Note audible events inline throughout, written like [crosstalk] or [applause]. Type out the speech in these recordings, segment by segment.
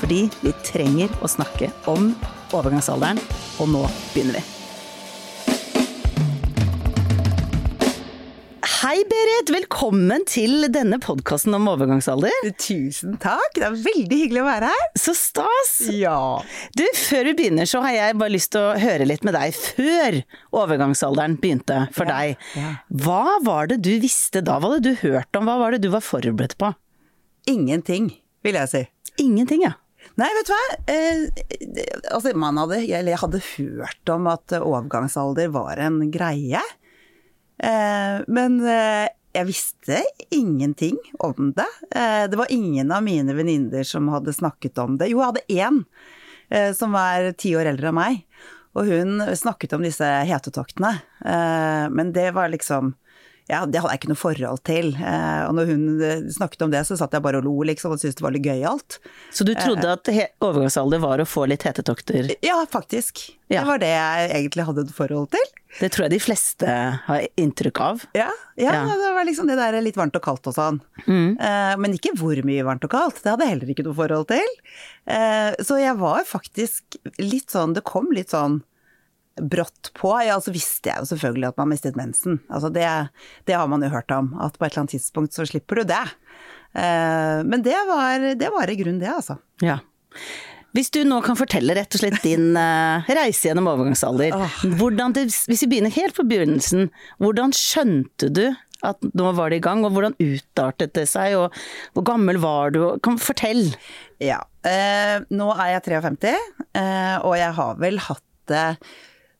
Fordi vi trenger å snakke om overgangsalderen, og nå begynner vi. Hei Berit, velkommen til denne podkasten om overgangsalder. Tusen takk, det er veldig hyggelig å være her. Så stas! Ja. Du, før vi begynner så har jeg bare lyst til å høre litt med deg før overgangsalderen begynte for Ja, deg. ja. Hva var det du visste da? Hva hadde du hørt om? Hva var det du var forberedt på? Ingenting, vil jeg si. Ingenting, ja. Nei, vet du hva. Eh, altså, man hadde, jeg hadde hørt om at overgangsalder var en greie. Eh, men eh, jeg visste ingenting om det. Eh, det var ingen av mine venninner som hadde snakket om det. Jo, jeg hadde én eh, som var ti år eldre enn meg. Og hun snakket om disse hetetoktene. Eh, men det var liksom ja, det hadde jeg ikke noe forhold til. Eh, og når hun eh, snakket om det, så satt jeg bare og lo, liksom, og syntes det var litt gøyalt. Så du trodde at overgangsalder var å få litt hetetokter? Ja, faktisk. Ja. Det var det jeg egentlig hadde et forhold til. Det tror jeg de fleste har inntrykk av. Ja, ja, Ja. det var liksom det der litt varmt og kaldt og sånn. Mm. men ikke hvor mye varmt og kaldt, det hadde jeg heller ikke noe forhold til. Eh, så jeg var faktisk litt sånn, det kom litt sånn brått på. Ja, så visste jeg jo selvfølgelig at man mistet mensen. Altså det, det har man jo hørt om, at på et eller annet tidspunkt så slipper du det. Eh, men det var, det var i grunnen det, altså. Ja. Hvis du nå kan fortelle rett og slett din [laughs] eh, reise gjennom overgangsalder. Det, hvis vi begynner helt på begynnelsen, hvordan skjønte du at nå var det i gang, og hvordan utartet det seg, og hvor gammel var du? Kan Fortell. Ja. Eh, nå er jeg 53, eh, og jeg har vel hatt det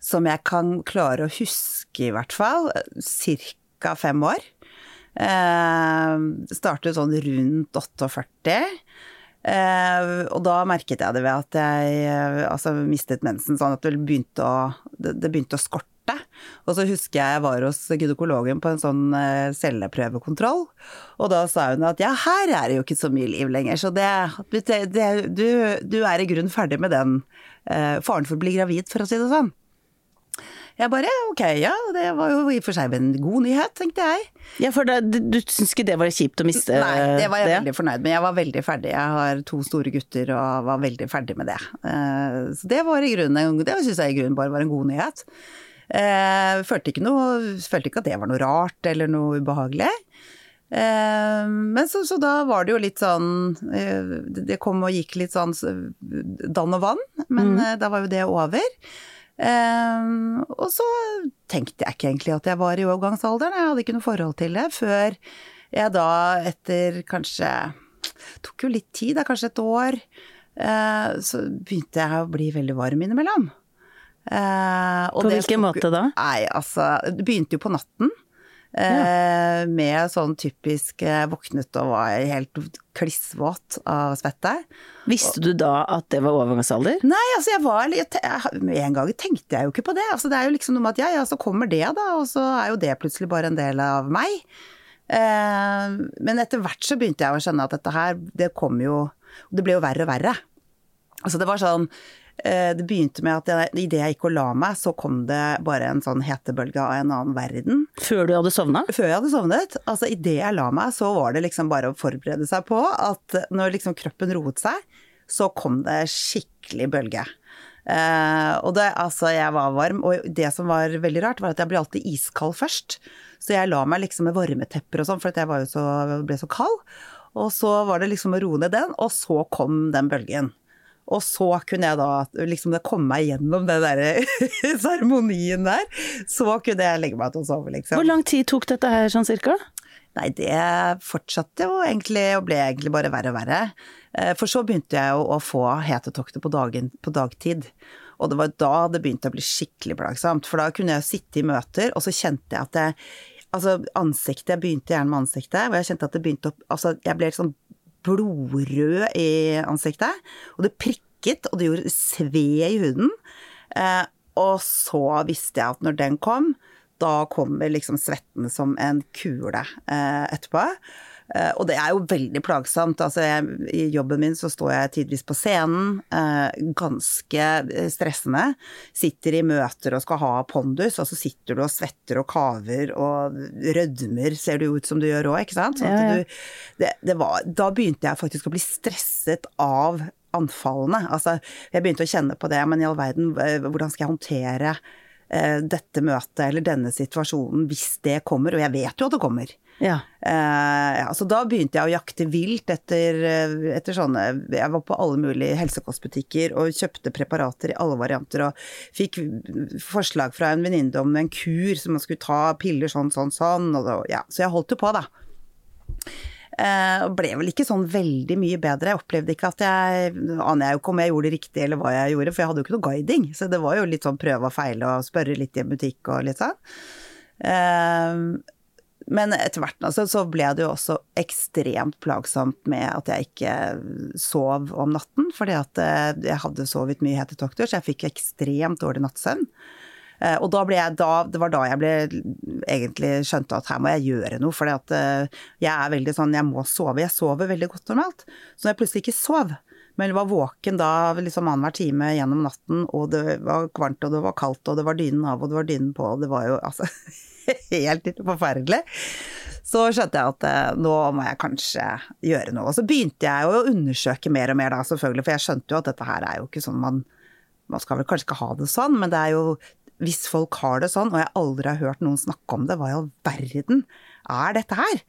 som jeg kan klare å huske, i hvert fall, ca. fem år. Eh, startet sånn rundt 48. Eh, og da merket jeg det ved at jeg eh, altså, mistet mensen, sånn at det begynte å, det, det begynte å skorte. Og så husker jeg jeg var hos gynekologen på en sånn eh, celleprøvekontroll, og da sa hun at ja, her er det jo ikke så mye liv lenger, så det, det, du, du er i grunnen ferdig med den eh, faren for å bli gravid, for å si det sånn. Jeg bare ok, ja, det var jo i og for seg en god nyhet, tenkte jeg. Ja, for det, du, du syns ikke det var kjipt å miste Nei, det var jeg veldig fornøyd med. Jeg var veldig ferdig. Jeg har to store gutter og var veldig ferdig med det. Eh, Så det var i grunnen, det syns jeg i grunnen bare var en god nyhet. Eh, Følte ikke, noe, følte ikke at det var noe rart eller noe ubehagelig. Eh, Men så, så da var det jo litt sånn Det kom og gikk litt sånn dann og vann, men mm. da var jo det over. Eh, og så tenkte jeg ikke egentlig at jeg var i overgangsalderen, jeg hadde ikke noe forhold til det før jeg da etter kanskje tok jo litt tid, da, kanskje et år, eh, så begynte jeg å bli veldig varm innimellom. Eh, og På hvilken måte da? Nei, altså, det begynte jo på natten. Eh, Med sånn typisk Jeg våknet og var helt klissvåt av svette. Visste du da at det var overgangsalder? Nei, altså jeg var jeg- en gang tenkte jeg jo ikke på det. Altså det er jo liksom noe med at ja, ja, så kommer det da, og så er jo det plutselig bare en del av meg. Eh, men etter hvert så begynte jeg å skjønne at dette her, det kom jo Det ble jo verre og verre. Altså det var sånn eh, Det begynte med at idet jeg gikk og la meg, så kom det bare en sånn hetebølge av en annen verden. Før du hadde sovna? Før jeg hadde sovnet, altså idet jeg la meg, så var det liksom bare å forberede seg på at når liksom kroppen roet seg, så kom det skikkelig bølge. Uh, og det, altså, jeg var varm, og det som var veldig rart, var at jeg ble alltid iskald først. Så jeg la meg liksom med varmetepper og sånn, for jeg så, ble så kald. Og så var det liksom å roe ned den, og så kom den bølgen. Og så kunne jeg da liksom det komme meg gjennom den der [laughs] seremonien der. Så kunne jeg legge meg til å sove, liksom. Hvor lang tid tok dette her sånn cirka? Nei, det fortsatte jo egentlig, og ble egentlig bare verre og verre. Eh, For så begynte jeg jo å få hetetokter på, dagen, på dagtid. Og det var da det begynte å bli skikkelig plagsomt. For da kunne jeg sitte i møter, og så kjente jeg at jeg Altså, ansiktet Jeg begynte gjerne med ansiktet, og jeg kjente at det begynte å Altså, jeg ble litt sånn blodrød i ansiktet, og det prikket og det gjorde sved i huden. Eh, og så visste jeg at når den kom, da kommer liksom svetten som en kule eh, etterpå. Eh, og det er jo veldig plagsomt. Altså, jeg, I jobben min så står jeg tidvis på scenen, eh, ganske eh, stressende. Sitter i møter og skal ha pondus, og så sitter du og svetter og kaver og rødmer, ser det ut som du gjør òg, ikke sant. Sånn ja, ja. Du, det, det var, da begynte jeg faktisk å bli stresset av anfallene. Altså, jeg begynte å kjenne på det, men i all verden, hvordan skal jeg håndtere dette møtet eller denne situasjonen hvis det kommer, og jeg vet jo at det kommer. Ja. Eh, ja, så da begynte jeg å jakte vilt etter, eh, etter sånne Jeg var på alle mulige helsekostbutikker og kjøpte preparater i alle varianter og fikk forslag fra en venninne om en kur som man skulle ta piller sånn, sånn, sånn. Da, ja, så jeg holdt jo på, da. Eh, og ble vel ikke sånn veldig mye bedre. Jeg opplevde ikke at jeg Aner jeg jo ikke om jeg gjorde det riktig eller hva jeg gjorde, for jeg hadde jo ikke noe guiding. Så det var jo litt sånn prøve og feile og spørre litt i en butikk og litt sånn. Eh, men etter hvert altså, så ble det jo også ekstremt plagsomt med at jeg ikke sov om natten, fordi at eh, jeg hadde sovet mye hetetokter, så jeg fikk ekstremt dårlig nattsøvn. Eh, Og da ble jeg, da, det var da jeg ble egentlig skjønte at her må jeg gjøre noe, for jeg er veldig sånn, jeg må sove. Jeg sover veldig godt normalt. Så når jeg plutselig ikke sov, men var våken da liksom annenhver time gjennom natten, og det var kvarmt, og det var kaldt, og det var dynen av, og det var dynen på, og det var jo altså [laughs] helt forferdelig. Så skjønte jeg at eh, nå må jeg kanskje gjøre noe. Og så begynte jeg å undersøke mer og mer da, selvfølgelig, for jeg skjønte jo at dette her er jo ikke sånn man Man skal vel kanskje ikke ha det sånn, men det er jo hvis folk har det sånn, og jeg aldri har hørt noen snakke om det, hva i all verden er dette her?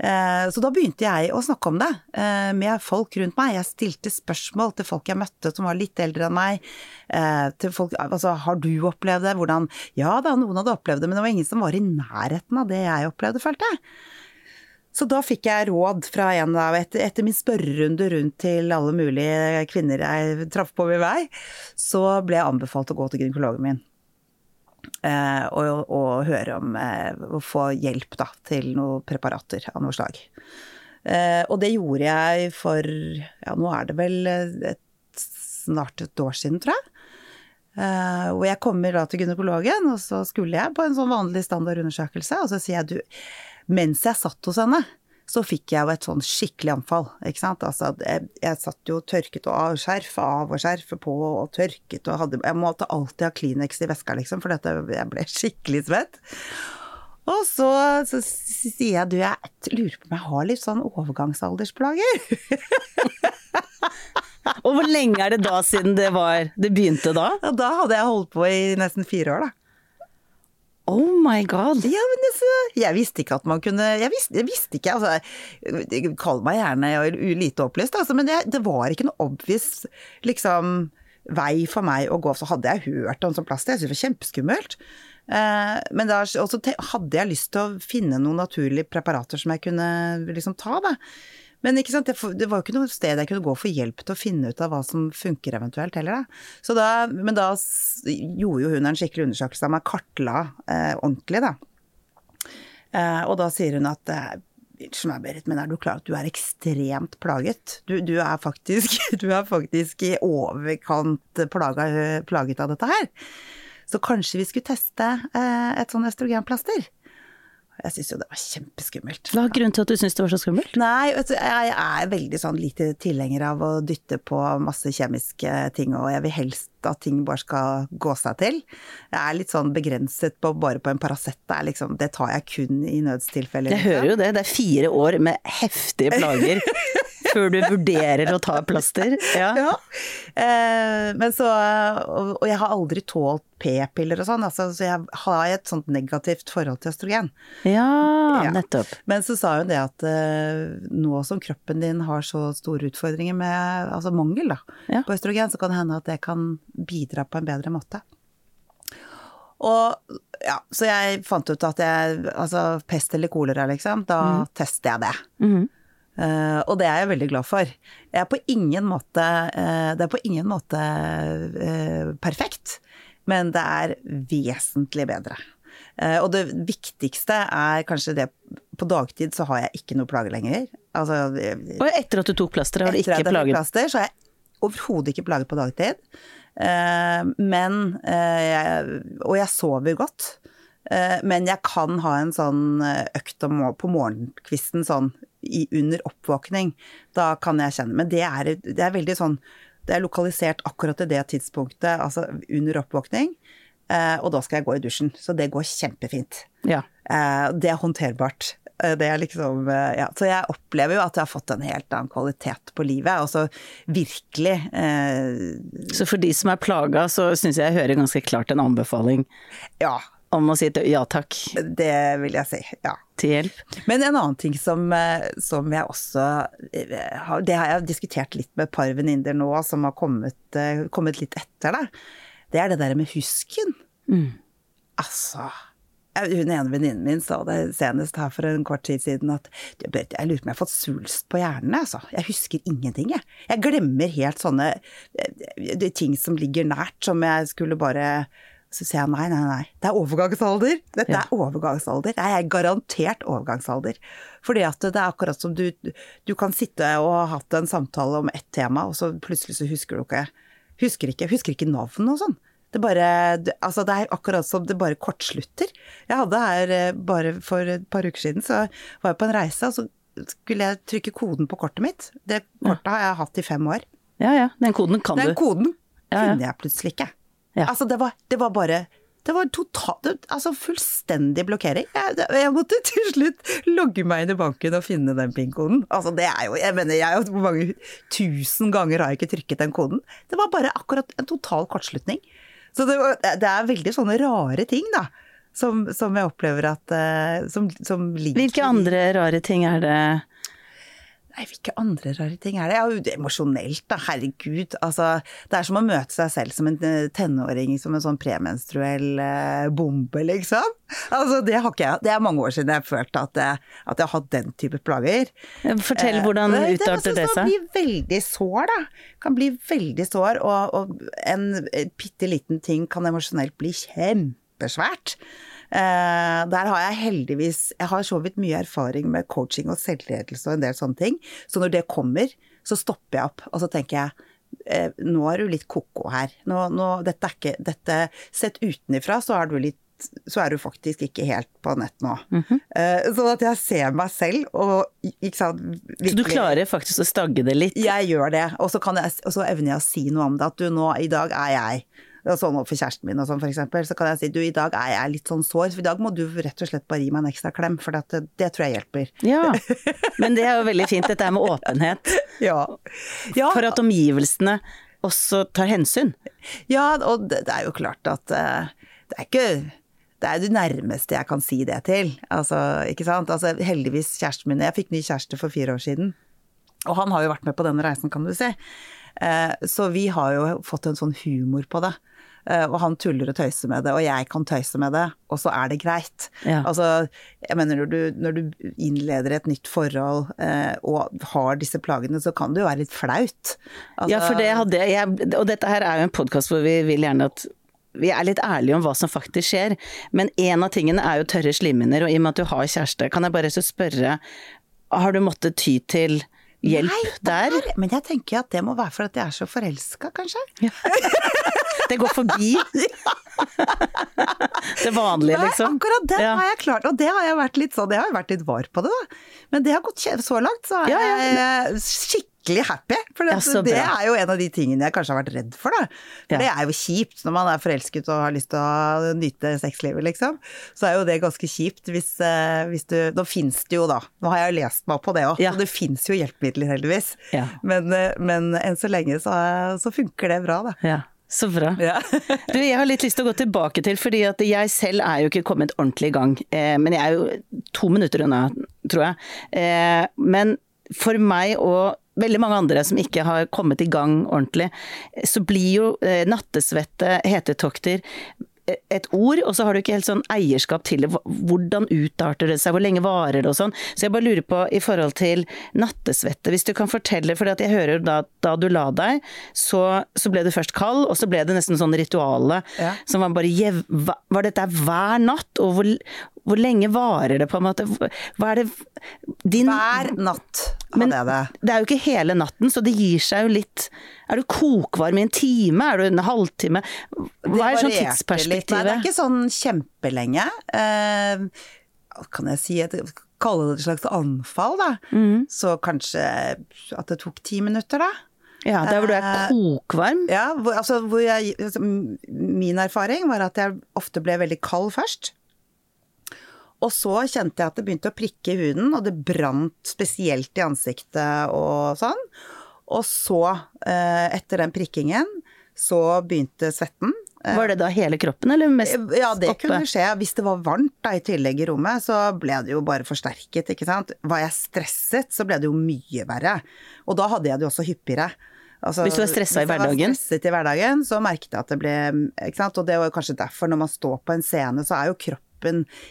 Eh, Så da begynte jeg å snakke om det eh, med folk rundt meg. Jeg stilte spørsmål til folk jeg møtte som var litt eldre enn meg. eh, Til folk, altså, har du opplevd det? Hvordan? Ja da, noen hadde opplevd det, men det var ingen som var i nærheten av det jeg opplevde, følte jeg. Så da fikk jeg råd fra en av, etter, etter min spørrerunde rundt til alle mulige kvinner jeg traff på min vei, så ble jeg anbefalt å gå til gynekologen min. Eh, og, og høre om eh, å få hjelp da, til noen preparater av noe slag. Eh, og det gjorde jeg for ja, nå er det vel et, snart et år siden, tror jeg. Eh, og jeg kommer da til gynekologen, og så skulle jeg på en sånn vanlig standardundersøkelse, og så sier jeg du, mens jeg satt hos henne, så fikk jeg jo et sånn skikkelig anfall, ikke sant. Altså, jeg, jeg satt jo tørket og av, skjerf av og skjerf på og tørket og hadde Jeg måtte alltid ha Kleenex i veska, liksom, for dette, jeg ble skikkelig svett. Og så, så sier jeg du, jeg lurer på om jeg har litt sånn overgangsaldersplager. [laughs] Og hvor lenge er det da siden det var Det begynte da? Ja, da hadde jeg holdt på i nesten fire år, da. Oh my god. Ja, men altså, jeg visste ikke at man kunne Jeg visste, jeg visste ikke, altså Kall meg gjerne lite opplyst, altså, men det, det var ikke noe obvious liksom vei for meg å gå. Så hadde jeg hørt om sånn plast, jeg syntes det var kjempeskummelt. Eh, men da hadde jeg lyst til å finne noen naturlige preparater som jeg kunne liksom ta, da. Men det, var jo ikke noe sted jeg kunne gå for hjelp til å finne ut av hva som funker eventuelt heller, da. Da, men da gjorde jo hun en skikkelig undersøkelse av meg, kartla eh, ordentlig, da. Eh, og da sier hun at eh, men er du klar at du er ekstremt plaget? Du, du, er, faktisk, [laughs] du er faktisk i overkant plaga, plaget av dette her. Så kanskje vi skulle teste eh, et sånn østrogenplaster? Jeg syns jo det var kjempeskummelt. Hva er grunnen til at du syns det var så skummelt? Nei, jeg er veldig sånn lite tilhenger av å dytte på masse kjemiske ting, og jeg vil helst at ting bare skal gå seg til. Jeg er litt sånn begrenset på bare på en Paracet. Det, liksom, det tar jeg kun i nødstilfeller. Jeg hører jo det, det er fire år med heftige plager [laughs] før du vurderer å ta plaster. Ja. Ja. Eh, men så og, og jeg har aldri tålt p-piller og sånn, altså, så jeg har et sånt negativt forhold til østrogen. ja, Ja. nettopp. Men så sa hun det at eh, nå som kroppen din har så store utfordringer med altså mangel da, Ja. på østrogen, så kan det hende at det kan bidra på en bedre måte. Og ja, så jeg fant ut at jeg, altså pest eller kolera liksom, da tester jeg det. Mhm. uh, og det er jeg veldig glad for. Jeg er på ingen måte, uh, det er på ingen måte uh, perfekt, men det er vesentlig bedre. Og det viktigste er kanskje det På dagtid så har jeg ikke noe plager lenger. Altså, Og etter at du tok plaster, har du etter at jeg tok plaster, så har jeg overhodet ikke plaget på dagtid. Eh, men jeg, Og jeg sover godt. Eh, men jeg kan ha en sånn eh, økt på morgenkvisten sånn i, under oppvåkning. Da kan jeg kjenne Men det er, det er veldig sånn Det er lokalisert akkurat til det tidspunktet, altså under oppvåkning. Eh, og da skal jeg gå i dusjen. Så det går kjempefint. Ja. Eh, det er håndterbart. Eh, det er liksom eh, Ja. Så jeg opplever jo at jeg har fått en helt annen kvalitet på livet. Altså virkelig eh, Så for de som er plaga, så syns jeg jeg hører ganske klart en anbefaling Ja, om å si et ja takk det vil jeg si. Ja. til hjelp. Men en annen ting som, eh, som jeg også har Det har jeg diskutert litt med et par venninner nå som har kommet, kommet litt etter, da. Det er det der med husken. Mm. Altså Hun ene venninnen min sa det senest her for en kort tid siden at jeg lurer på om jeg har fått svulst på hjernen, altså. Jeg husker ingenting, jeg. Jeg glemmer helt sånne eh, de ting som ligger nært, som jeg skulle bare så sier jeg nei, nei, nei. Det er overgangsalder. Dette Ja. er overgangsalder. Jeg er garantert overgangsalder. Fordi at det er akkurat som du, du kan sitte og ha hatt en samtale om ett tema, og så plutselig så husker du ikke Husker ikke, husker ikke navn og sånn. Det bare Altså, det er akkurat som det bare kortslutter. Jeg hadde her eh, bare for et par uker siden, så var jeg på en reise, og så skulle jeg trykke koden på kortet mitt. Det kortet har jeg hatt i fem år. Ja ja, den koden kan Den du. koden Ja, ja. kunne jeg plutselig ikke. Ja. Altså, det var, det var bare det var total, Altså fullstendig blokkering. Jeg, jeg måtte til slutt logge meg inn i banken og finne den PIN-koden. Altså det er jo Jeg mener, jeg hvor mange tusen ganger har jeg ikke trykket den koden. Det var bare akkurat en total kortslutning. Så det, det er veldig sånne rare ting, da. Som, som jeg opplever at eh, Som, som ligger Hvilke andre rare ting er det Nei, hvilke andre rare ting er det? Ja, det emosjonelt, da. Herregud. Altså, det er som å møte seg selv som en eh, tenåring, som en sånn premenstruell eh, bombe, liksom. Altså, det har ikke jeg. Det er mange år siden jeg følte at jeg, at jeg har hatt den type plager. Fortell hvordan Eh, utarter det Det seg. kan bli veldig sår, da. Kan bli veldig sår, og, og en bitte liten ting kan emosjonelt bli kjempesvært. Eh, der har jeg heldigvis Jeg har så vidt mye erfaring med coaching og selvledelse og en del sånne ting. Så når det kommer, så stopper jeg opp, og så tenker jeg eh, nå er du litt ko-ko her. Nå, nå, dette er ikke dette, Sett utenifra, så er du litt så er du faktisk ikke helt på nett nå. Eh, sånn at jeg ser meg selv og sant Så du klarer faktisk å stagge det litt? jeg gjør det, og så, kan jeg, og så evner jeg å si noe om det. At du nå, i dag er jeg sånn overfor kjæresten min og sånn f.eks., så kan jeg si du, i dag er jeg litt sånn sår, for i dag må du rett og slett bare gi meg en ekstra klem, for det, det tror jeg hjelper. Ja, [laughs] men det er jo veldig fint dette med åpenhet. Ja. ja, For at omgivelsene også tar hensyn. ja og det, det er jo klart at uh, det er ikke det er det nærmeste jeg kan si det til. Altså, ikke sant. Altså, heldigvis kjæresten min Jeg fikk ny kjæreste for fire år siden. Og han har jo vært med på denne reisen, kan du si. Eh, Så vi har jo fått en sånn humor på det. Eh, Og han tuller og tøyser med det, og jeg kan tøyse med det, og så er det greit. Ja. Altså, jeg mener når du, når du innleder et nytt forhold eh, og har disse plagene, så kan det jo være litt flaut. Altså, Ja, for det hadde jeg, og dette her er jo en podkast hvor vi vil gjerne at vi er litt ærlige om hva som faktisk skjer, men en av tingene er jo tørre slimhinner, og i og med at du har kjæreste, kan jeg bare så spørre, har du måttet ty til hjelp Nei, der? der, Men jeg tenker at det må være for at jeg er så forelska, kanskje. [laughs] Det går forbi [laughs] det vanlige, Nei, liksom? akkurat det Ja. har jeg klart, og det har jeg vært litt sånn, jeg har vært litt var på det, da. Men det har gått så langt, så er Ja, ja. jeg skikkelig happy. For det, ja, det er jo en av de tingene jeg kanskje har vært redd for, da. For Ja. det er jo kjipt når man er forelsket og har lyst til å nyte sexlivet, liksom. Så er jo det ganske kjipt hvis, eh, hvis du Nå fins det jo, da. Nå har jeg lest meg opp på det òg, Ja. og det fins jo hjelpemidler, heldigvis. Men, eh, men enn så lenge så, så funker det bra, da. Ja, så bra. Ja. Du, jeg har litt lyst til å gå tilbake til, fordi at jeg selv er jo ikke kommet ordentlig i gang. Eh, men jeg er jo to minutter unna, tror jeg. Eh, men for meg og veldig mange andre som ikke har kommet i gang ordentlig, så blir jo eh, nattesvette, hetetokter et ord, og så har du ikke helt sånn eierskap til det. Hvordan utarter det seg, hvor lenge varer det og sånn. Så jeg bare lurer på i forhold til nattesvette, hvis du kan fortelle, for jeg hører da, da du la deg, så, så ble du først kald, og så ble det nesten sånn rituale Ja. som var bare jev... Var dette hver natt, og hvor, hvor lenge varer det på en måte? Hva er det din Hver natt hadde jeg det. det er jo ikke hele natten, så det gir seg jo litt Er du kokvarm i en time? Er du en halvtime? Hva er sånn tidsperspektivet? Nei, det er ikke sånn kjempelenge. Eh, kan jeg si et, kalle det et slags anfall, da. Mm. Så kanskje at det tok ti minutter, da. Ja, der hvor du er Eh, kokvarm? Ja, hvor, altså, hvor jeg, altså, min erfaring var at jeg ofte ble veldig kald først. Og så kjente jeg at det begynte å prikke i huden, og det brant spesielt i ansiktet og sånn. Og så, eh, etter den prikkingen, så begynte svetten. Var det da hele kroppen, eller mest Ja, det oppe? kunne skje. Hvis det var varmt da i tillegg i rommet, så ble det jo bare forsterket, ikke sant. Var jeg stresset, så ble det jo mye verre. Og da hadde jeg det jo også hyppigere. Altså, Hvis du var stresset i hverdagen? Hvis jeg var stresset i hverdagen, så merket jeg at det ble Ikke sant. Og det var jo kanskje derfor, når man står på en scene, så er jo kroppen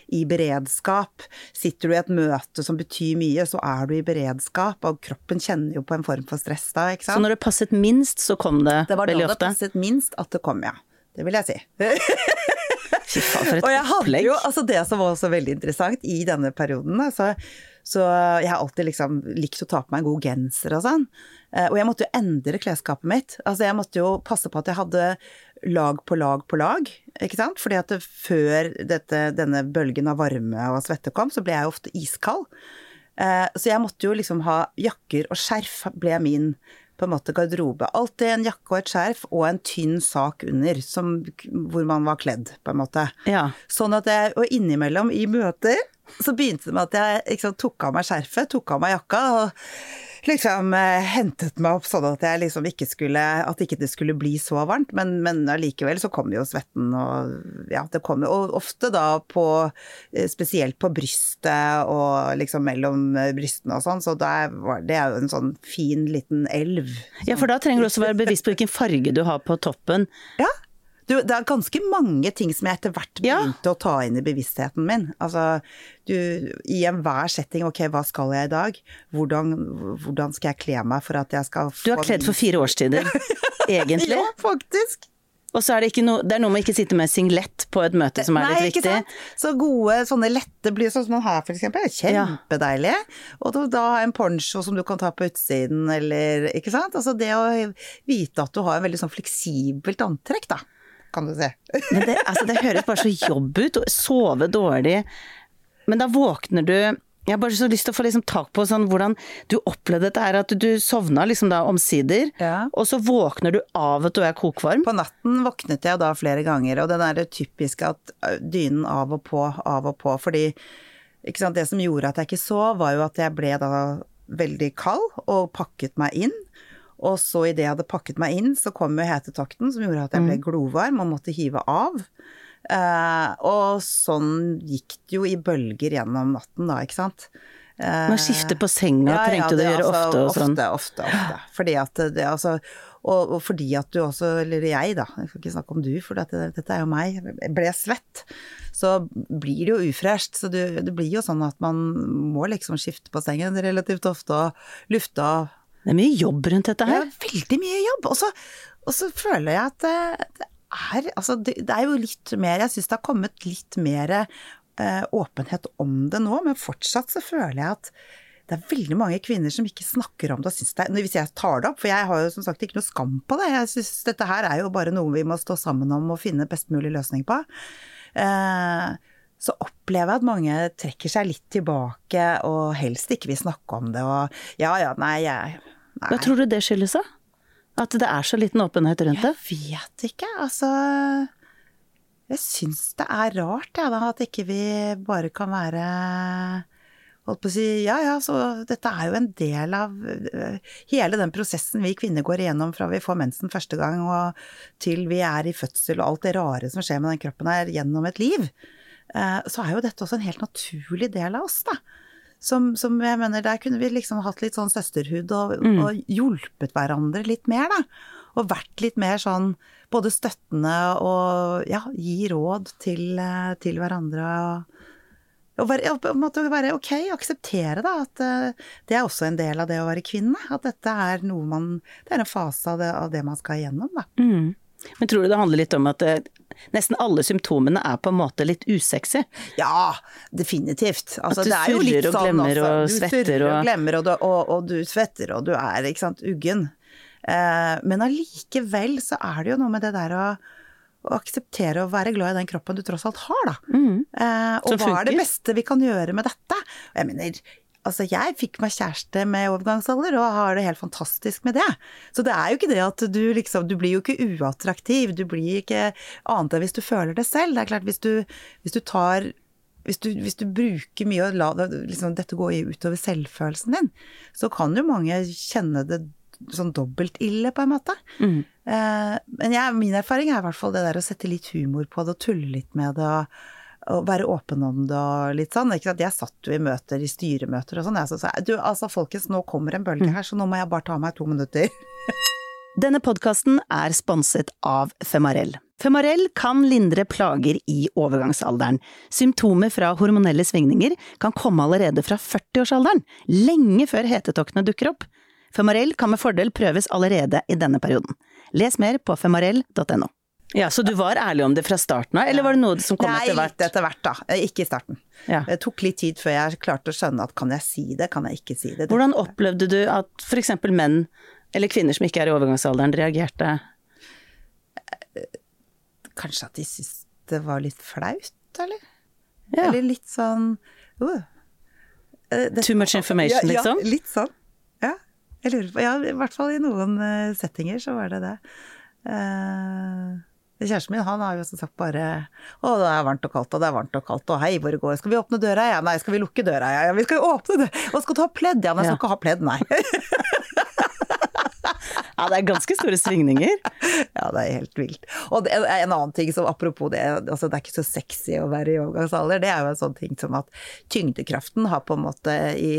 i beredskap. Sitter du i et møte som betyr mye, så er du i beredskap, og kroppen kjenner jo på en form for stress da, ikke sant. Så når det passet minst, så kom det, Det var da veldig det passet minst at det kom, ja. Det vil jeg si. [laughs] Fy faen, for et Og jeg hadde jo, altså det som var også veldig interessant i denne perioden, altså, så jeg har alltid liksom likt å ta på meg en god genser og sånn. Eh, Og jeg måtte jo endre klesskapet mitt. Altså jeg måtte jo passe på at jeg hadde lag på lag på lag, ikke sant. Fordi at før dette, denne bølgen av varme og svette kom, så ble jeg ofte iskald. Eh, Så jeg måtte jo liksom ha jakker og skjerf ble min på en måte garderobe. Alltid en jakke og et skjerf og en tynn sak under, som, hvor man var kledd, på en måte. Ja. Sånn at jeg, og innimellom i møter, så begynte det med at jeg liksom, tok av meg skjerfet, tok av meg jakka, og liksom eh, hentet meg opp sånn at jeg liksom ikke skulle, at ikke det skulle bli så varmt, men, men allikevel så kom jo svetten og ja, det kom jo, og ofte da på, eh, spesielt på brystet og liksom mellom eh, brystene og sånn, så det er jo en sånn fin liten elv. ja, for da trenger du også være bevisst på hvilken farge du har på toppen. Ja. Du, det er ganske mange ting som jeg etter hvert Ja. begynte å ta inn i bevisstheten min. Altså, du, i enhver setting, ok, hva skal jeg i dag? Hvordan, hvordan skal jeg kle meg for at jeg skal få Du har kledd for fire årstider, [laughs] egentlig. Ja, faktisk. Og så er det ikke noe Det er noe med ikke sitte med singlet på et møte som er Nei, litt ikke viktig. sant? Så gode, sånne lette blir sånn som man har for eksempel, er kjempedeilige. Og da, da ha en poncho som du kan ta på utsiden, eller Ikke sant? Altså det å vite at du har en veldig sånn fleksibelt antrekk, da, kan du si. [laughs] Men det, altså, det høres bare så jobb ut. Sove dårlig. Men da våkner du Jeg har bare så lyst til å få liksom tak på sånn hvordan du opplevde dette her, at du sovna liksom da omsider, Ja. og så våkner du av at du er kokvarm. På natten våknet jeg da flere ganger, og det der typiske at dynen av og på, av og på, fordi sant, det som gjorde at jeg ikke sov, var jo at jeg ble da veldig kald og pakket meg inn. Og så idet jeg hadde pakket meg inn, så kom jo hetetokten som gjorde at jeg ble glovarm og måtte hive av. Eh, og sånn gikk det jo i bølger gjennom natten da, ikke sant. Eh, Man skifter på senga trengte du å gjøre altså, ofte og sånn. Ofte, ofte, ofte. Fordi at det altså og, og fordi at du også, eller jeg da, jeg skal ikke snakke om du, for dette, dette er jo meg, ble svett, så blir det jo ufresht. Så du, det blir jo sånn at man må liksom skifte på sengen relativt ofte og lufte av Det er mye jobb rundt dette det her. er veldig mye jobb. Og så, føler jeg at det, det er Altså, det, det er jo litt mer Jeg syns det har kommet litt mer eh, åpenhet om det nå, men fortsatt så føler jeg at det er veldig mange kvinner som ikke snakker om det og syns det er Hvis jeg tar det opp, for jeg har jo som sagt ikke noe skam på det. Jeg syns dette her er jo bare noe vi må stå sammen om og finne best mulig løsning på. Eh, så opplever jeg at mange trekker seg litt tilbake og helst ikke vil snakke om det og ja ja, nei, jeg. Hva tror du det skyldes, da? At det er så liten åpenhet rundt det? Jeg vet ikke, altså Jeg syns det er rart, jeg, da, at ikke vi bare kan være Holdt på å si ja ja, så dette er jo en del av hele den prosessen vi kvinner går igjennom fra vi får mensen første gang og til vi er i fødsel og alt det rare som skjer med den kroppen her gjennom et liv. Eh, Så er jo dette også en helt naturlig del av oss, da. Som, som jeg mener, der kunne vi liksom hatt litt sånn søsterhud og, og hjulpet hverandre litt mer, da. Og vært litt mer sånn både støttende og ja, gi råd til, eh, til hverandre. Og, og være, måte være ok, akseptere da, at eh, det er også en del av det å være kvinne. At dette er noe man Det er en fase av det, av det man skal igjennom, da. Mm. Men tror du det handler litt om at det, nesten alle symptomene er på en måte litt usexy? Ja, definitivt. Altså, At du det er jo litt surrer og sånn, glemmer altså, og du surrer og- og glemmer, og du, og, og du svetter, og du er ikke sant, uggen. Eh, men allikevel så er det jo noe med det der å, å akseptere å være glad i den kroppen du tross alt har, da. Eh, og hva er det beste vi kan gjøre med dette? Jeg mener, altså jeg fikk meg kjæreste med overgangsalder og har det helt fantastisk med det. Så det er jo ikke det at du liksom, du blir jo ikke uattraktiv, du blir ikke annet enn hvis du føler det selv. Det er klart hvis du, hvis du tar hvis du, hvis du bruker mye og lar liksom, dette gå utover selvfølelsen din, så kan jo mange kjenne det sånn dobbelt ille, på en måte. Mm. Eh, men jeg, min erfaring er i hvert fall det der å sette litt humor på det og tulle litt med det. og og være åpen om det og litt sånn. Jeg satt jo i møter, i styremøter og sånn. Jeg sa du altså folkens, nå kommer en bølge her, så nå må jeg bare ta meg to minutter. [laughs] Denne podkasten er sponset av Femarell. Femarell kan lindre plager i overgangsalderen. Symptomer fra hormonelle svingninger kan komme allerede fra 40-årsalderen, lenge før hetetoktene dukker opp. Femarell kan med fordel prøves allerede i denne perioden. Les mer på femarell.no. Ja, Så du var ærlig om det fra starten av, eller var det noe som kom Nei, etter hvert? litt etter hvert, da. Ikke i starten. Ja. Det tok litt tid før jeg klarte å skjønne at kan jeg si det, kan jeg ikke si det. Hvordan opplevde du at eksempel menn, eller kvinner som ikke er i overgangsalderen, reagerte? Kanskje at de syntes det var litt flaut, eller? Ja. Eller litt sånn uh. Eh, det- Too much information, ja, liksom? Ja, litt sånn. Ja. Jeg lurer på Ja, i hvert fall i noen eh, settinger så var det det. Eh, Kjæresten min han har jo som sagt bare Å, det er varmt og kaldt, og det er varmt og kaldt, og hei, hvor det går. Skal vi åpne døra? Ja, nei, skal vi lukke døra? Ja, ja, vi skal jo åpne døra. Og skal du ha pledd? Ja, nei, jeg skal ikke ha pledd, nei. [laughs] Ja, det er ganske store svingninger. Ja, det er helt vilt. Og det, en annen ting som apropos det, altså det er ikke så sexy å være i overgangsalder, det er jo en sånn ting som at tyngdekraften har på en måte i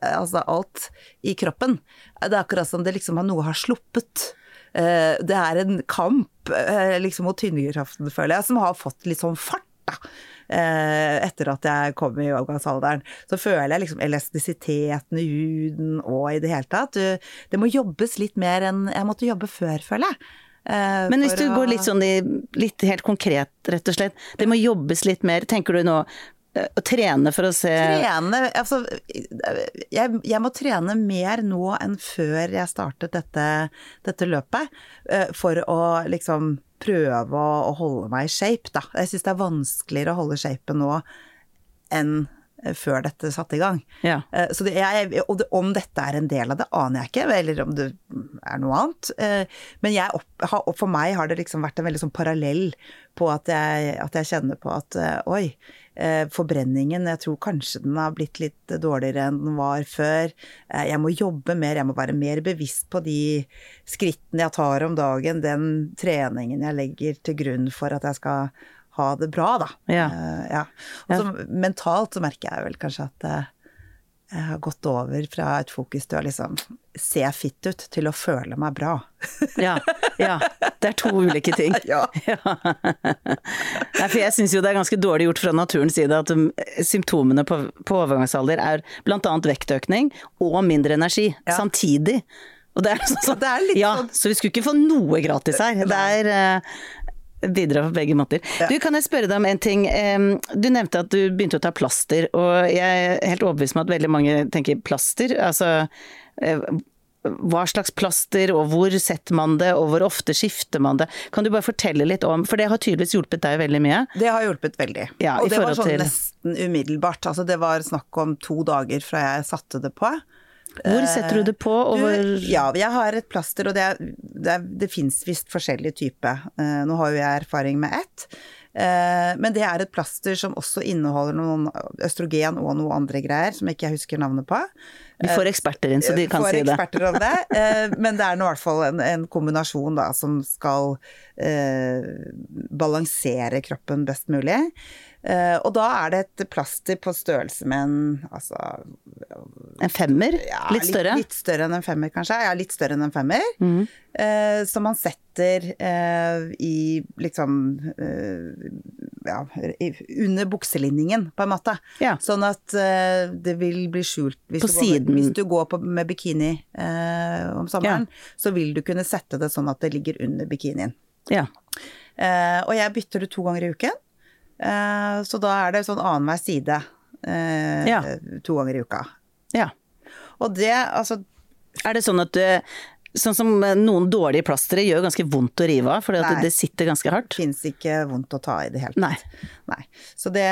Altså alt i kroppen. Det er akkurat som det liksom har noe har sluppet. Eh, Det er en kamp eh, liksom mot tyngdekraften, føler jeg, som har fått litt sånn fart, da. Eh, Etter at jeg kom i overgangsalderen. Så føler jeg liksom elastisiteten i huden og i det hele tatt. Det må jobbes litt mer enn jeg måtte jobbe før, føler jeg. Men hvis du går litt sånn i Litt helt konkret, rett og slett. Det må jobbes litt mer. Tenker du nå å trene for å se Trene Altså, jeg, jeg må trene mer nå enn før jeg startet dette, dette løpet, eh, for å liksom prøve å, å holde meg i shape, da. Jeg syns det er vanskeligere å holde shapen nå enn eh, før dette satte i gang. Ja. Eh, Så det, det, om dette er en del av det, aner jeg ikke, eller om det er noe annet. Eh, Men jeg opp, for meg har det liksom vært en veldig sånn parallell på at jeg, at jeg kjenner på at eh, oi, eh, forbrenningen, jeg tror kanskje den har blitt litt dårligere enn den var før. Eh, Jeg må jobbe mer, jeg må være mer bevisst på de skrittene jeg tar om dagen, den treningen jeg legger til grunn for at jeg skal ha det bra, da. Ja. Eh, ja. Og så mentalt så merker jeg vel kanskje at eh, har gått over fra et fokus til å liksom se fitt ut, til å føle meg bra. [laughs] Ja, ja. Det er to ulike ting. [laughs] Ja. Nei, for jeg syns jo det er ganske dårlig gjort fra naturens side at um, symptomene på, på overgangsalder er annet vektøkning og mindre energi Ja. samtidig. Og det er sånn, så, Det er litt ja, sånn- Så vi skulle ikke få noe gratis her. Det er eh, Bidra på begge måter. Du, Kan jeg spørre deg om en ting? Du nevnte at du begynte å ta plaster, og jeg er helt overbevist om at veldig mange tenker plaster. Altså eh, hva slags plaster, og hvor setter man det, og hvor ofte skifter man det? Kan du bare fortelle litt om, for det har tydeligvis hjulpet deg veldig mye. Det har hjulpet veldig. Ja, og det var sånn til- nesten umiddelbart. Altså det var snakk om to dager fra jeg satte det på. Hvor setter du det på, Du, ja, jeg har et plaster, og det, det, det fins visst forskjellige typer. Eh, nå har jo jeg erfaring med ett. Eh, men det er et plaster som også inneholder noen østrogen og noe andre greier som ikke jeg husker navnet på. Vi får eksperter inn, så de kan Får si det. eksperter om det. eh, men det er nå i hvert fall en, en kombinasjon da, som skal eh, balansere kroppen best mulig. Eh, og da er det et plaster på størrelse med en altså, En femmer? ja, litt større? Litt, større enn en femmer, kanskje. Ja, litt større enn en femmer. Mm. Uh, som man setter uh, i liksom uh, ja, i, under bukselinningen, på en måte. Ja. Sånn at eh, det vil bli skjult hvis, På du, går, siden. hvis du går på, med bikini eh, om sommeren, så vil du kunne sette det sånn at det ligger under bikinien. Ja. Eh, og jeg bytter det to ganger i uken. Eh, så da er det sånn annenhver side eh, Ja. to ganger i uka. ja. Og det, altså Er det sånn at du Sånn som eh, noen dårlige plastre gjør ganske vondt å rive av, for det sitter ganske hardt. Fins ikke vondt å ta i det hele tatt. Nei. Nei. Så det,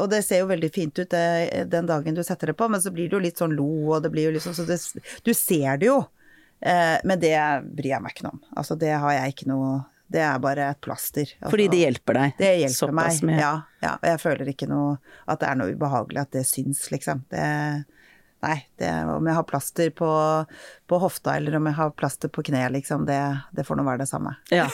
og det ser jo veldig fint ut det, den dagen du setter det på, men så blir det jo litt sånn lo, og det blir jo liksom så det, Du ser det jo, eh, men det bryr jeg meg ikke noe om. Altså det har jeg ikke noe Det er bare et plaster. Altså, Fordi det hjelper deg det hjelper såpass meg. Ja, ja. Jeg føler ikke noe At det er noe ubehagelig at det syns, liksom. Det Nei, det, om jeg har plaster på, på hofta eller om jeg har plaster på kneet, liksom, det, det får nå være det samme. Ja.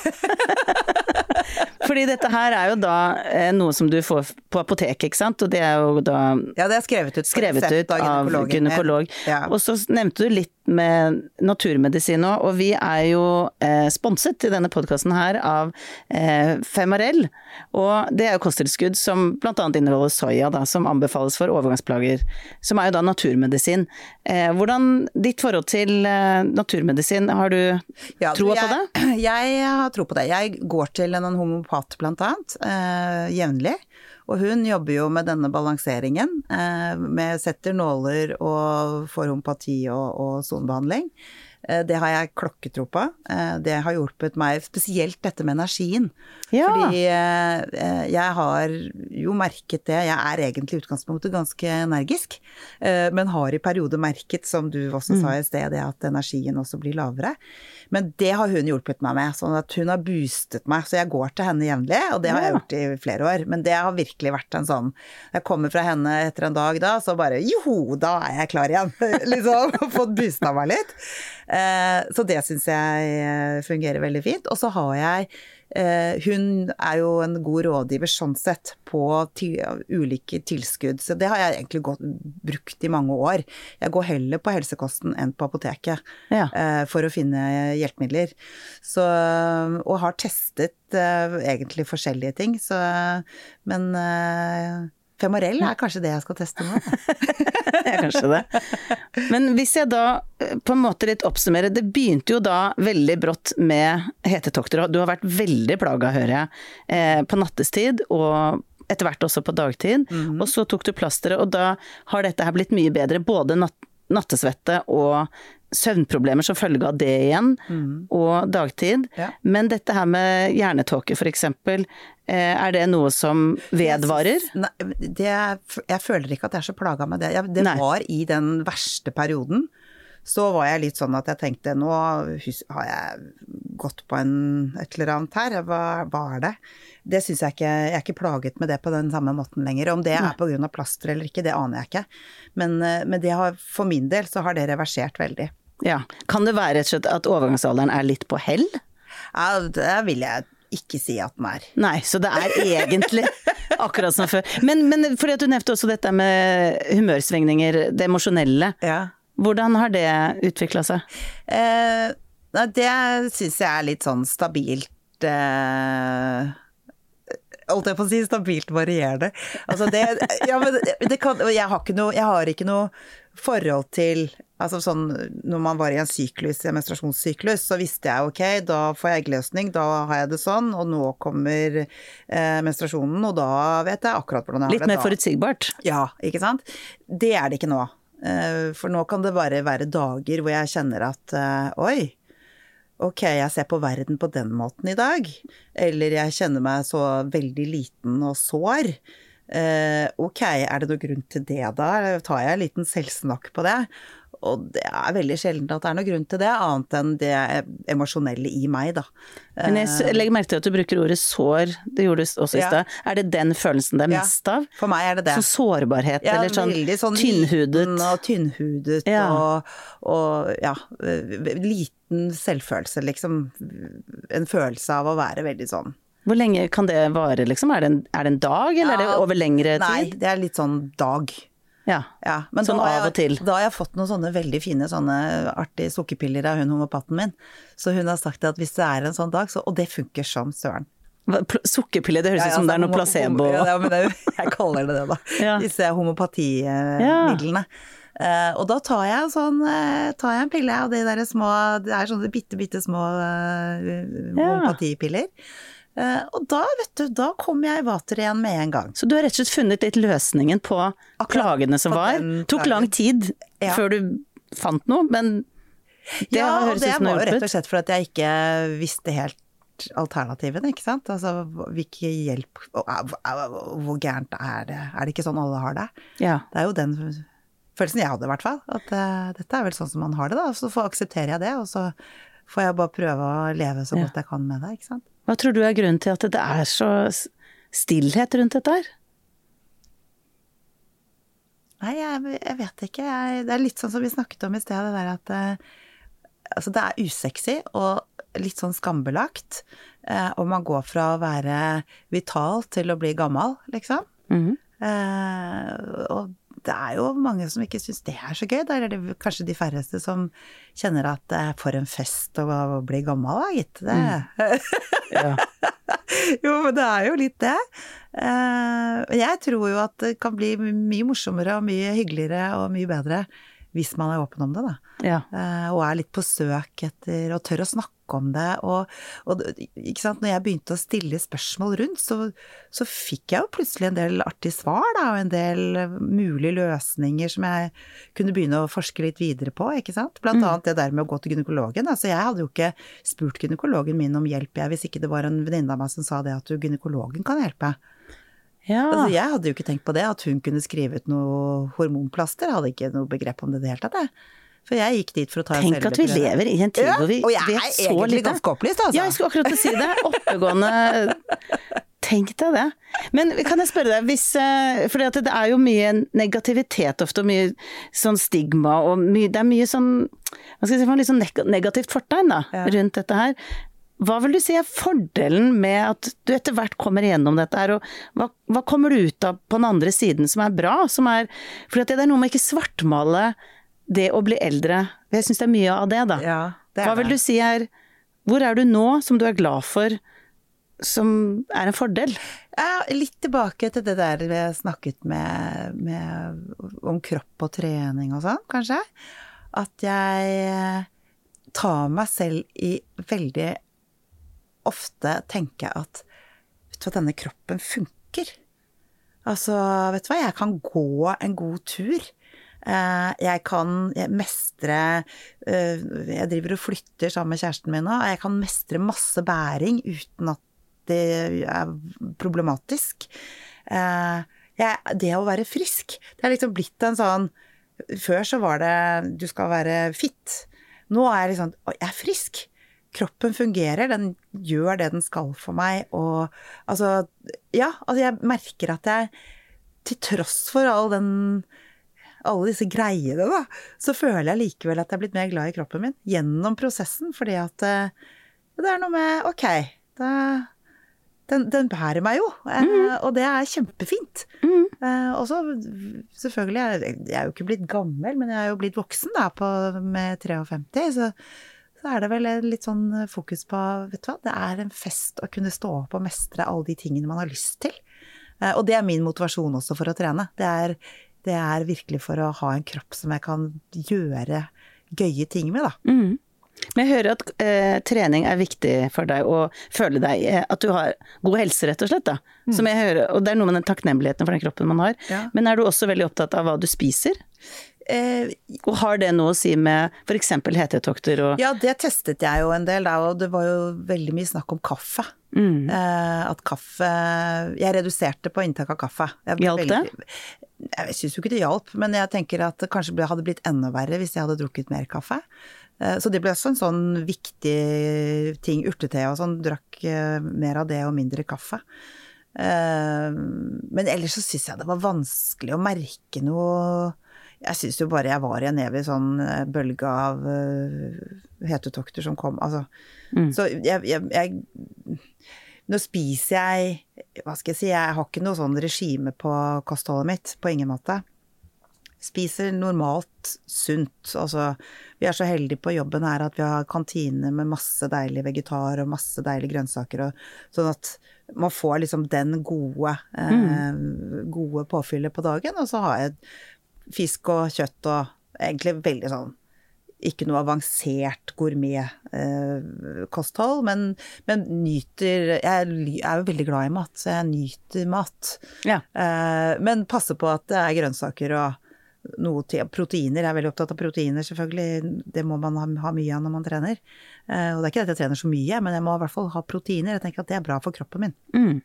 [laughs] Fordi dette her er jo da eh, noe som du får på apoteket, ikke sant, og det er jo da Ja, det er skrevet ut skrevet ut av gynekolog. Ja. Og så nevnte du litt med naturmedisin òg, og vi er jo eh, sponset i denne podkasten her av eh, Femarell. Og det er jo kosttilskudd som bl.a. inneholder soya, da, som anbefales for overgangsplager. Som er jo da naturmedisin. Eh, hvordan ditt forhold til eh, naturmedisin, har du Ja, troa på det? [clears throat] Jeg har tro på det. Jeg går til en homopat annet, eh, jevnlig. Og hun jobber jo med denne balanseringen, eh, med setter nåler og får homopati og, og sonebehandling. Eh, det har jeg klokketro på. Eh, det har hjulpet meg, spesielt dette med energien. Ja. Fordi eh, jeg har jo merket det, jeg er egentlig i utgangspunktet ganske energisk, men har i perioder merket, som du også sa i sted, det at energien også blir lavere. Men det har hun hjulpet meg med, sånn at hun har boostet meg. Så jeg går til henne jevnlig, og det har jeg gjort i flere år. Men det har virkelig vært en sånn Jeg kommer fra henne etter en dag da, så bare joho, da er jeg klar igjen. [laughs] liksom. Fått boosta meg litt. Eh, så det syns jeg eh, fungerer veldig fint. Og så har jeg eh, Hun er jo en god rådgiver sånn sett på ulike tilskudd, så det har jeg egentlig gått, brukt i mange år. Jeg går heller på helsekosten enn på apoteket Ja. for å finne hjelpemidler. Så, og har testet egentlig forskjellige ting, så Men Femorell er kanskje det jeg skal teste nå. [laughs] det er kanskje det. Men hvis jeg da eh, på en måte litt oppsummerer, det begynte jo da veldig brått med hetetokter, du har vært veldig plaga, hører jeg, eh, på nattestid og etter hvert også på dagtid. Og så tok du plasteret, og da har dette her blitt mye bedre, både natt nattesvette og søvnproblemer som følge av det igjen, og dagtid. Ja. Men dette her med hjernetåke eksempel, eh, er det noe som vedvarer? Nei, det, jeg føler ikke at jeg er så plaga med det. Jeg, det Nei. var i den verste perioden. Så var jeg litt sånn at jeg tenkte nå har jeg gått på en, et eller annet her, hva, hva er det? Det syns jeg ikke Jeg er ikke plaget med det på den samme måten lenger. Om det er pga. plaster eller ikke, det aner jeg ikke. Men, eh, men det har, for min del så har det reversert veldig. Ja. Kan det være slett at overgangsalderen er litt på hell? Ja, det vil jeg ikke si at den er. Nei, så det er egentlig akkurat som før. Men, men fordi at du nevnte også dette med humørsvingninger, det emosjonelle. Ja. Hvordan har det utvikla seg? Eh, det syns jeg er litt sånn stabilt eh, Holdt jeg på å si stabilt varierende. Altså det Ja, men det kan Jeg har ikke noe Jeg har ikke noe forhold til Altså sånn når man var i en syklus, en menstruasjonssyklus, så visste jeg ok, da får jeg eggløsning, da har jeg det sånn, og nå kommer eh, menstruasjonen, og da vet jeg akkurat hvordan jeg har det. Litt mer da. forutsigbart? Ja, ikke sant? Det er det ikke nå. Eh, For nå kan det bare være dager hvor jeg kjenner at eh, oi, ok, jeg ser på verden på den måten i dag. Eller jeg kjenner meg så veldig liten og sår. Eh, ok, er det noe grunn til det da? Tar jeg en liten selvsnakk på det? Og det er veldig sjelden at det er noe grunn til det, annet enn det emosjonelle i meg, da. Men jeg legger merke til at du bruker ordet sår, det gjorde du også i Ja. stad. Er det den følelsen det er mest av? For meg er det det. Sånn sårbarhet, Ja, eller sånn, sånn tynnhudet? og tynnhudet Ja. og, og ja, eh, liten selvfølelse, liksom. En følelse av å være veldig sånn Hvor lenge kan det vare, liksom? Er det en, er det en dag, eller er det over lengre tid? Nei, det er litt sånn dag. Ja. Ja, men Sånn av jeg, og til. Da har jeg fått noen sånne veldig fine sånne artige sukkerpiller av hun homopaten min. Så hun har sagt at hvis det er en sånn dag, så Og det funker som søren. Sukkerpille, det høres Ja, ut som altså, det er noe placebo. Ja, men det, er- [laughs] [laughs] jeg kaller det det, da. Ja. Disse homopatimidlene. Uh, og da tar jeg, sånn, uh, tar jeg en pille av de der små Det er sånne bitte, bitte små Ja. homopatipiller. Eh, og da, vet du, da kom jeg i vater igjen med en gang. Så du har rett og slett funnet litt løsningen på Akkurat plagene som på var. Tok lang tid Ja. før du fant noe, men Det ja, høres ut som det var jo rett og slett for at jeg ikke visste helt alternativene, ikke sant. Altså hvilken hjelp Hvor gærent er det? Er det ikke sånn alle har det? Ja. Det er jo den følelsen jeg hadde, i hvert fall. At uh, dette er vel sånn som man har det, da. Så får- aksepterer jeg det, og så får jeg bare prøve å leve så Ja. godt jeg kan med det, ikke sant. Hva tror du er grunnen til at det er så stillhet rundt dette her? Nei, jeg, jeg vet ikke. Jeg, det er litt sånn som vi snakket om i sted, det der at eh, Altså, det er usexy og litt sånn skambelagt. Eh, og man går fra å være vital til å bli gammel, liksom. Mhm. Eh, og det er jo mange som ikke syns det er så gøy. Da er det kanskje de færreste som kjenner at det er for en fest å bli gammel, da, gitt. Det. Ja. [laughs] jo, men det er jo litt det. Eh, jeg tror jo at det kan bli mye morsommere og mye hyggeligere og mye bedre hvis man er åpen om det, da. ja. Uh, og er litt på søk etter og tør å snakke om det. Og, og ikke sant, når jeg begynte å stille spørsmål rundt, så, så fikk jeg jo plutselig en del artige svar, da, og en del mulige løsninger som jeg kunne begynne å forske litt videre på, ikke sant. Blant annet det der med å gå til gynekologen. Altså, jeg hadde jo ikke spurt gynekologen min om hjelp, jeg, hvis ikke det var en venninne av meg som sa det at du, gynekologen kan hjelpe. Ja. Altså, jeg hadde jo ikke tenkt på det, at hun kunne skrive ut noe hormonplaster. Jeg hadde ikke noe begrep om det i det hele tatt, jeg. For jeg gikk dit for å ta en Tenk at vi lever i en tid Ja, hvor vi og jeg vet er så egentlig lite. ganske opplyst, altså. Ja, jeg skulle akkurat si det. Oppegående [laughs] Tenk deg det. Men kan jeg spørre deg, hvis For det er jo mye negativitet ofte, og mye sånn stigma, og mye, det er mye sånn Hva skal jeg si, for litt sånn negativt fortegn da, Ja. rundt dette her. Hva vil du si er fordelen med at du etter hvert kommer igjennom dette her, og hva, hva kommer du ut av på den andre siden som er bra? Som er, for det er noe med ikke svartmale det å bli eldre. Jeg syns det er mye av det, da. Ja, det Hva vil det. du si er Hvor er du nå som du er glad for, som er en fordel? Ja, litt tilbake til det der vi snakket med, med om kropp og trening og sånn, kanskje. At jeg tar meg selv i veldig ofte tenke at vet du hva, denne kroppen funker. Altså, vet du hva, jeg kan gå en god tur. Eh, Jeg kan mestre eh, Jeg driver og flytter sammen med kjæresten min nå, og jeg kan mestre masse bæring uten at det er problematisk. Eh, jeg, det å være frisk, det er liksom blitt en sånn Før så var det du skal være fit. Nå er jeg liksom «Å, jeg er frisk. Kroppen fungerer, den gjør det den skal for meg, og altså Ja, altså jeg merker at jeg til tross for all den alle disse greiene, da, så føler jeg likevel at jeg er blitt mer glad i kroppen min gjennom prosessen, fordi at eh, det er noe med Ok, da, den, den bærer meg jo, eh, og det er kjempefint. Eh, og så selvfølgelig, jeg, jeg er jo ikke blitt gammel, men jeg er jo blitt voksen da, på, med 53, så, så er det vel litt sånn fokus på Vet du hva, det er en fest å kunne stå opp og mestre alle de tingene man har lyst til. Eh, og det er min motivasjon også for å trene. Det er, det er virkelig for å ha en kropp som jeg kan gjøre gøye ting med, da. Mm. Men jeg hører at eh, trening er viktig for deg, og føle deg eh, At du har god helse, rett og slett. da. Som jeg hører, og det er noe med den takknemligheten for den kroppen man har. Ja. Men er du også veldig opptatt av hva du spiser? Eh, Og har det noe å si med f.eks. hetetokter og ja, det testet jeg jo en del, da, og det var jo veldig mye snakk om kaffe. mm. Eh, at kaffe Jeg reduserte på inntak av kaffe. Hjalp det? Jeg syns jo ikke det hjalp, men jeg tenker at det kanskje hadde blitt enda verre hvis jeg hadde drukket mer kaffe. Eh, Så det ble også en sånn viktig ting. Urtete og sånn. Drakk eh, mer av det og mindre kaffe. Eh, Men ellers så syns jeg det var vanskelig å merke noe Jeg syns jo bare jeg var i en evig sånn eh, bølge av uh, hetetokter som kom. Altså. Så jeg, jeg, jeg Nå spiser jeg Hva skal jeg si, jeg har ikke noe sånn regime på kostholdet mitt. På ingen måte spiser normalt sunt. Altså, vi er så heldige på jobben her at vi har kantine med masse deilig vegetar og masse deilige grønnsaker. Og, sånn at man får liksom den gode, eh, gode påfyllet på dagen. Og så har jeg fisk og kjøtt og egentlig veldig sånn ikke noe avansert gourmet-kosthold, men, men nyter Jeg er jo veldig glad i mat, så jeg nyter mat. Ja. Eh, men passer på at det er grønnsaker og, noe til Proteiner, jeg er veldig opptatt av proteiner, selvfølgelig. Det må man ha, ha mye av når man trener. Eh, og det er ikke at jeg trener så mye, men jeg må i hvert fall ha proteiner. Jeg tenker at det er bra for kroppen min. Mm.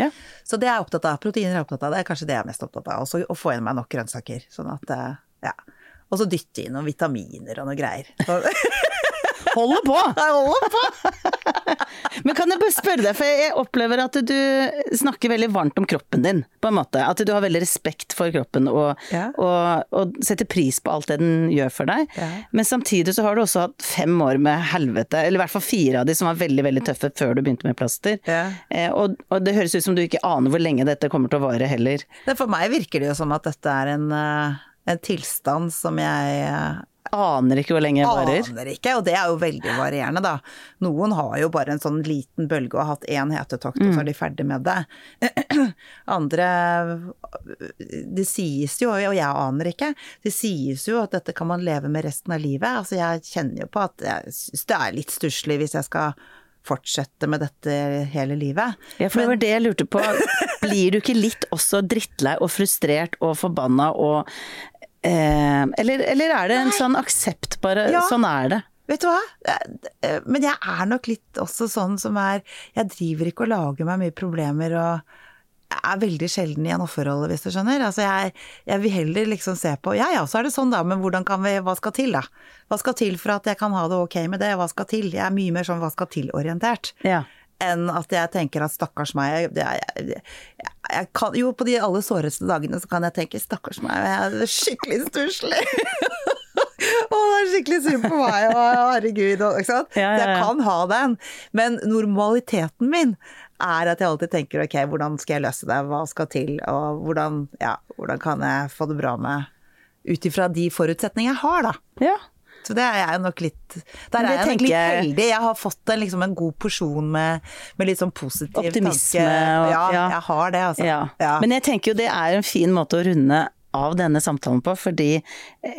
Ja. Så det er jeg opptatt av. Proteiner er jeg opptatt av. Det er kanskje det jeg er mest opptatt av. Også å få inn meg nok grønnsaker. Sånn at, eh, ja. Og så dytte inn noen vitaminer og noe greier. [laughs] Holder på! [laughs] jeg holder på! [laughs] Men kan jeg bare spørre deg, for jeg opplever at du snakker veldig varmt om kroppen din, på en måte. At du har veldig respekt for kroppen og, Ja. og, og setter pris på alt det den gjør for deg. Ja. Men samtidig så har du også hatt fem år med helvete, eller i hvert fall fire av de som var veldig, veldig tøffe før du begynte med plaster. Ja. Eh, og, og det høres ut som du ikke aner hvor lenge dette kommer til å vare heller. For meg virker det jo som at dette er en, eh, en tilstand som jeg eh, Aner ikke hvor lenge det varer. aner ikke, og det er jo veldig varierende, da. Noen har jo bare en sånn liten bølge og har hatt én hetetokt, og så er de ferdig med det. [clears throat] Andre Det sies jo, og jeg aner ikke, det sies jo at dette kan man leve med resten av livet. Altså jeg kjenner jo på at det er litt stusslig hvis jeg skal fortsette med dette hele livet. Ja, for det var det jeg lurte på. [laughs] Blir du ikke litt også drittlei og frustrert og forbanna og eh, eller, eller er det en sånn aksept, bare Ja. sånn er det? Vet du hva? Eh, Men jeg er nok litt også sånn som er Jeg driver ikke og lager meg mye problemer og er veldig sjelden i en offerrolle, hvis du skjønner. Altså jeg, jeg vil heller liksom se på Ja ja, så er det sånn da, men hvordan kan vi Hva skal til, da? Hva skal til for at jeg kan ha det ok med det? Hva skal til? Jeg er mye mer sånn hva skal til-orientert. Ja. Enn at jeg tenker at stakkars meg det er, jeg, jeg, jeg kan, Jo, på de aller såreste dagene så kan jeg tenke stakkars meg, jeg er skikkelig stusslig. [laughs] Å, det er skikkelig synd på meg, og herregud. og- Ikke sant? Ja, ja, ja. jeg kan ha den. Men normaliteten min er at jeg alltid tenker ok, hvordan skal jeg løse det, hva skal til, og hvordan, ja, hvordan kan jeg få det bra med Ut ifra de forutsetningene jeg har, da. ja. Så det er jeg nok litt Der er jeg nok litt heldig. Jeg har fått en, liksom, en god porsjon med, med litt sånn positiv Optimisme tanke. og- ja, ja. jeg har det, altså. Ja. Ja. Men jeg tenker jo det er en fin måte å runde av denne samtalen på, fordi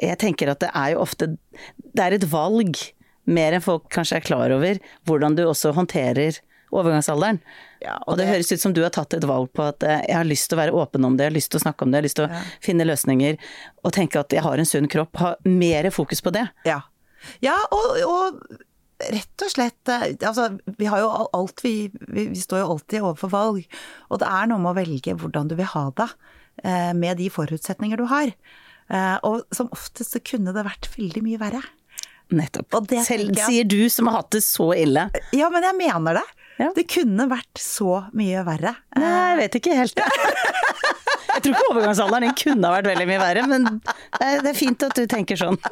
jeg tenker at det er jo ofte Det er et valg, mer enn folk kanskje er klar over, hvordan du også håndterer overgangsalderen. Ja, og, det, høres ut som du har tatt et valg på at eh, jeg har lyst til å være åpen om det, jeg har lyst til å snakke om det, jeg har lyst til å finne løsninger, og tenke at jeg har en sunn kropp. Ha mer fokus på det. Ja, ja og, og rett og slett eh, Altså, vi har jo alt vi, vi Vi står jo alltid overfor valg. Og det er noe med å velge hvordan du vil ha det, eh, med de forutsetninger du har. Og som oftest så kunne det vært veldig mye verre. Nettopp. Og det Selv sier du som har hatt det så ille. Ja, men jeg mener det. Ja. Det kunne vært så mye verre. Nei, jeg vet ikke helt. [laughs] Jeg tror ikke overgangsalderen din kunne ha vært veldig mye verre, men det er, fint at du tenker sånn. [laughs]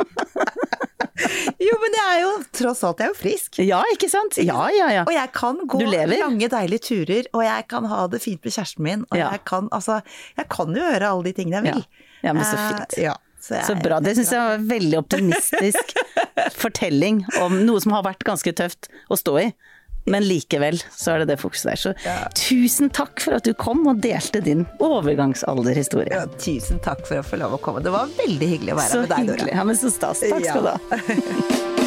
Jo, men jeg er jo tross alt jeg er jo frisk. Ja, ikke sant? Ja, ja, ja. Og jeg kan gå lange, deilige turer, og jeg kan ha det fint med kjæresten min. Og Ja. jeg kan altså Jeg kan jo gjøre alle de tingene jeg vil. Ja. Ja, men så fint. fint. ja, så, jeg, Så bra. Det syns jeg var en veldig optimistisk [laughs] fortelling om noe som har vært ganske tøft å stå i. Men likevel så er det det fokuset der. Så tusen takk for at du kom og delte din overgangsalderhistorie. Ja, tusen takk for å få lov å komme. Det var veldig hyggelig å være Så med deg, Dora. hyggelig. Ja, men så stas. Takk skal du ha. [laughs]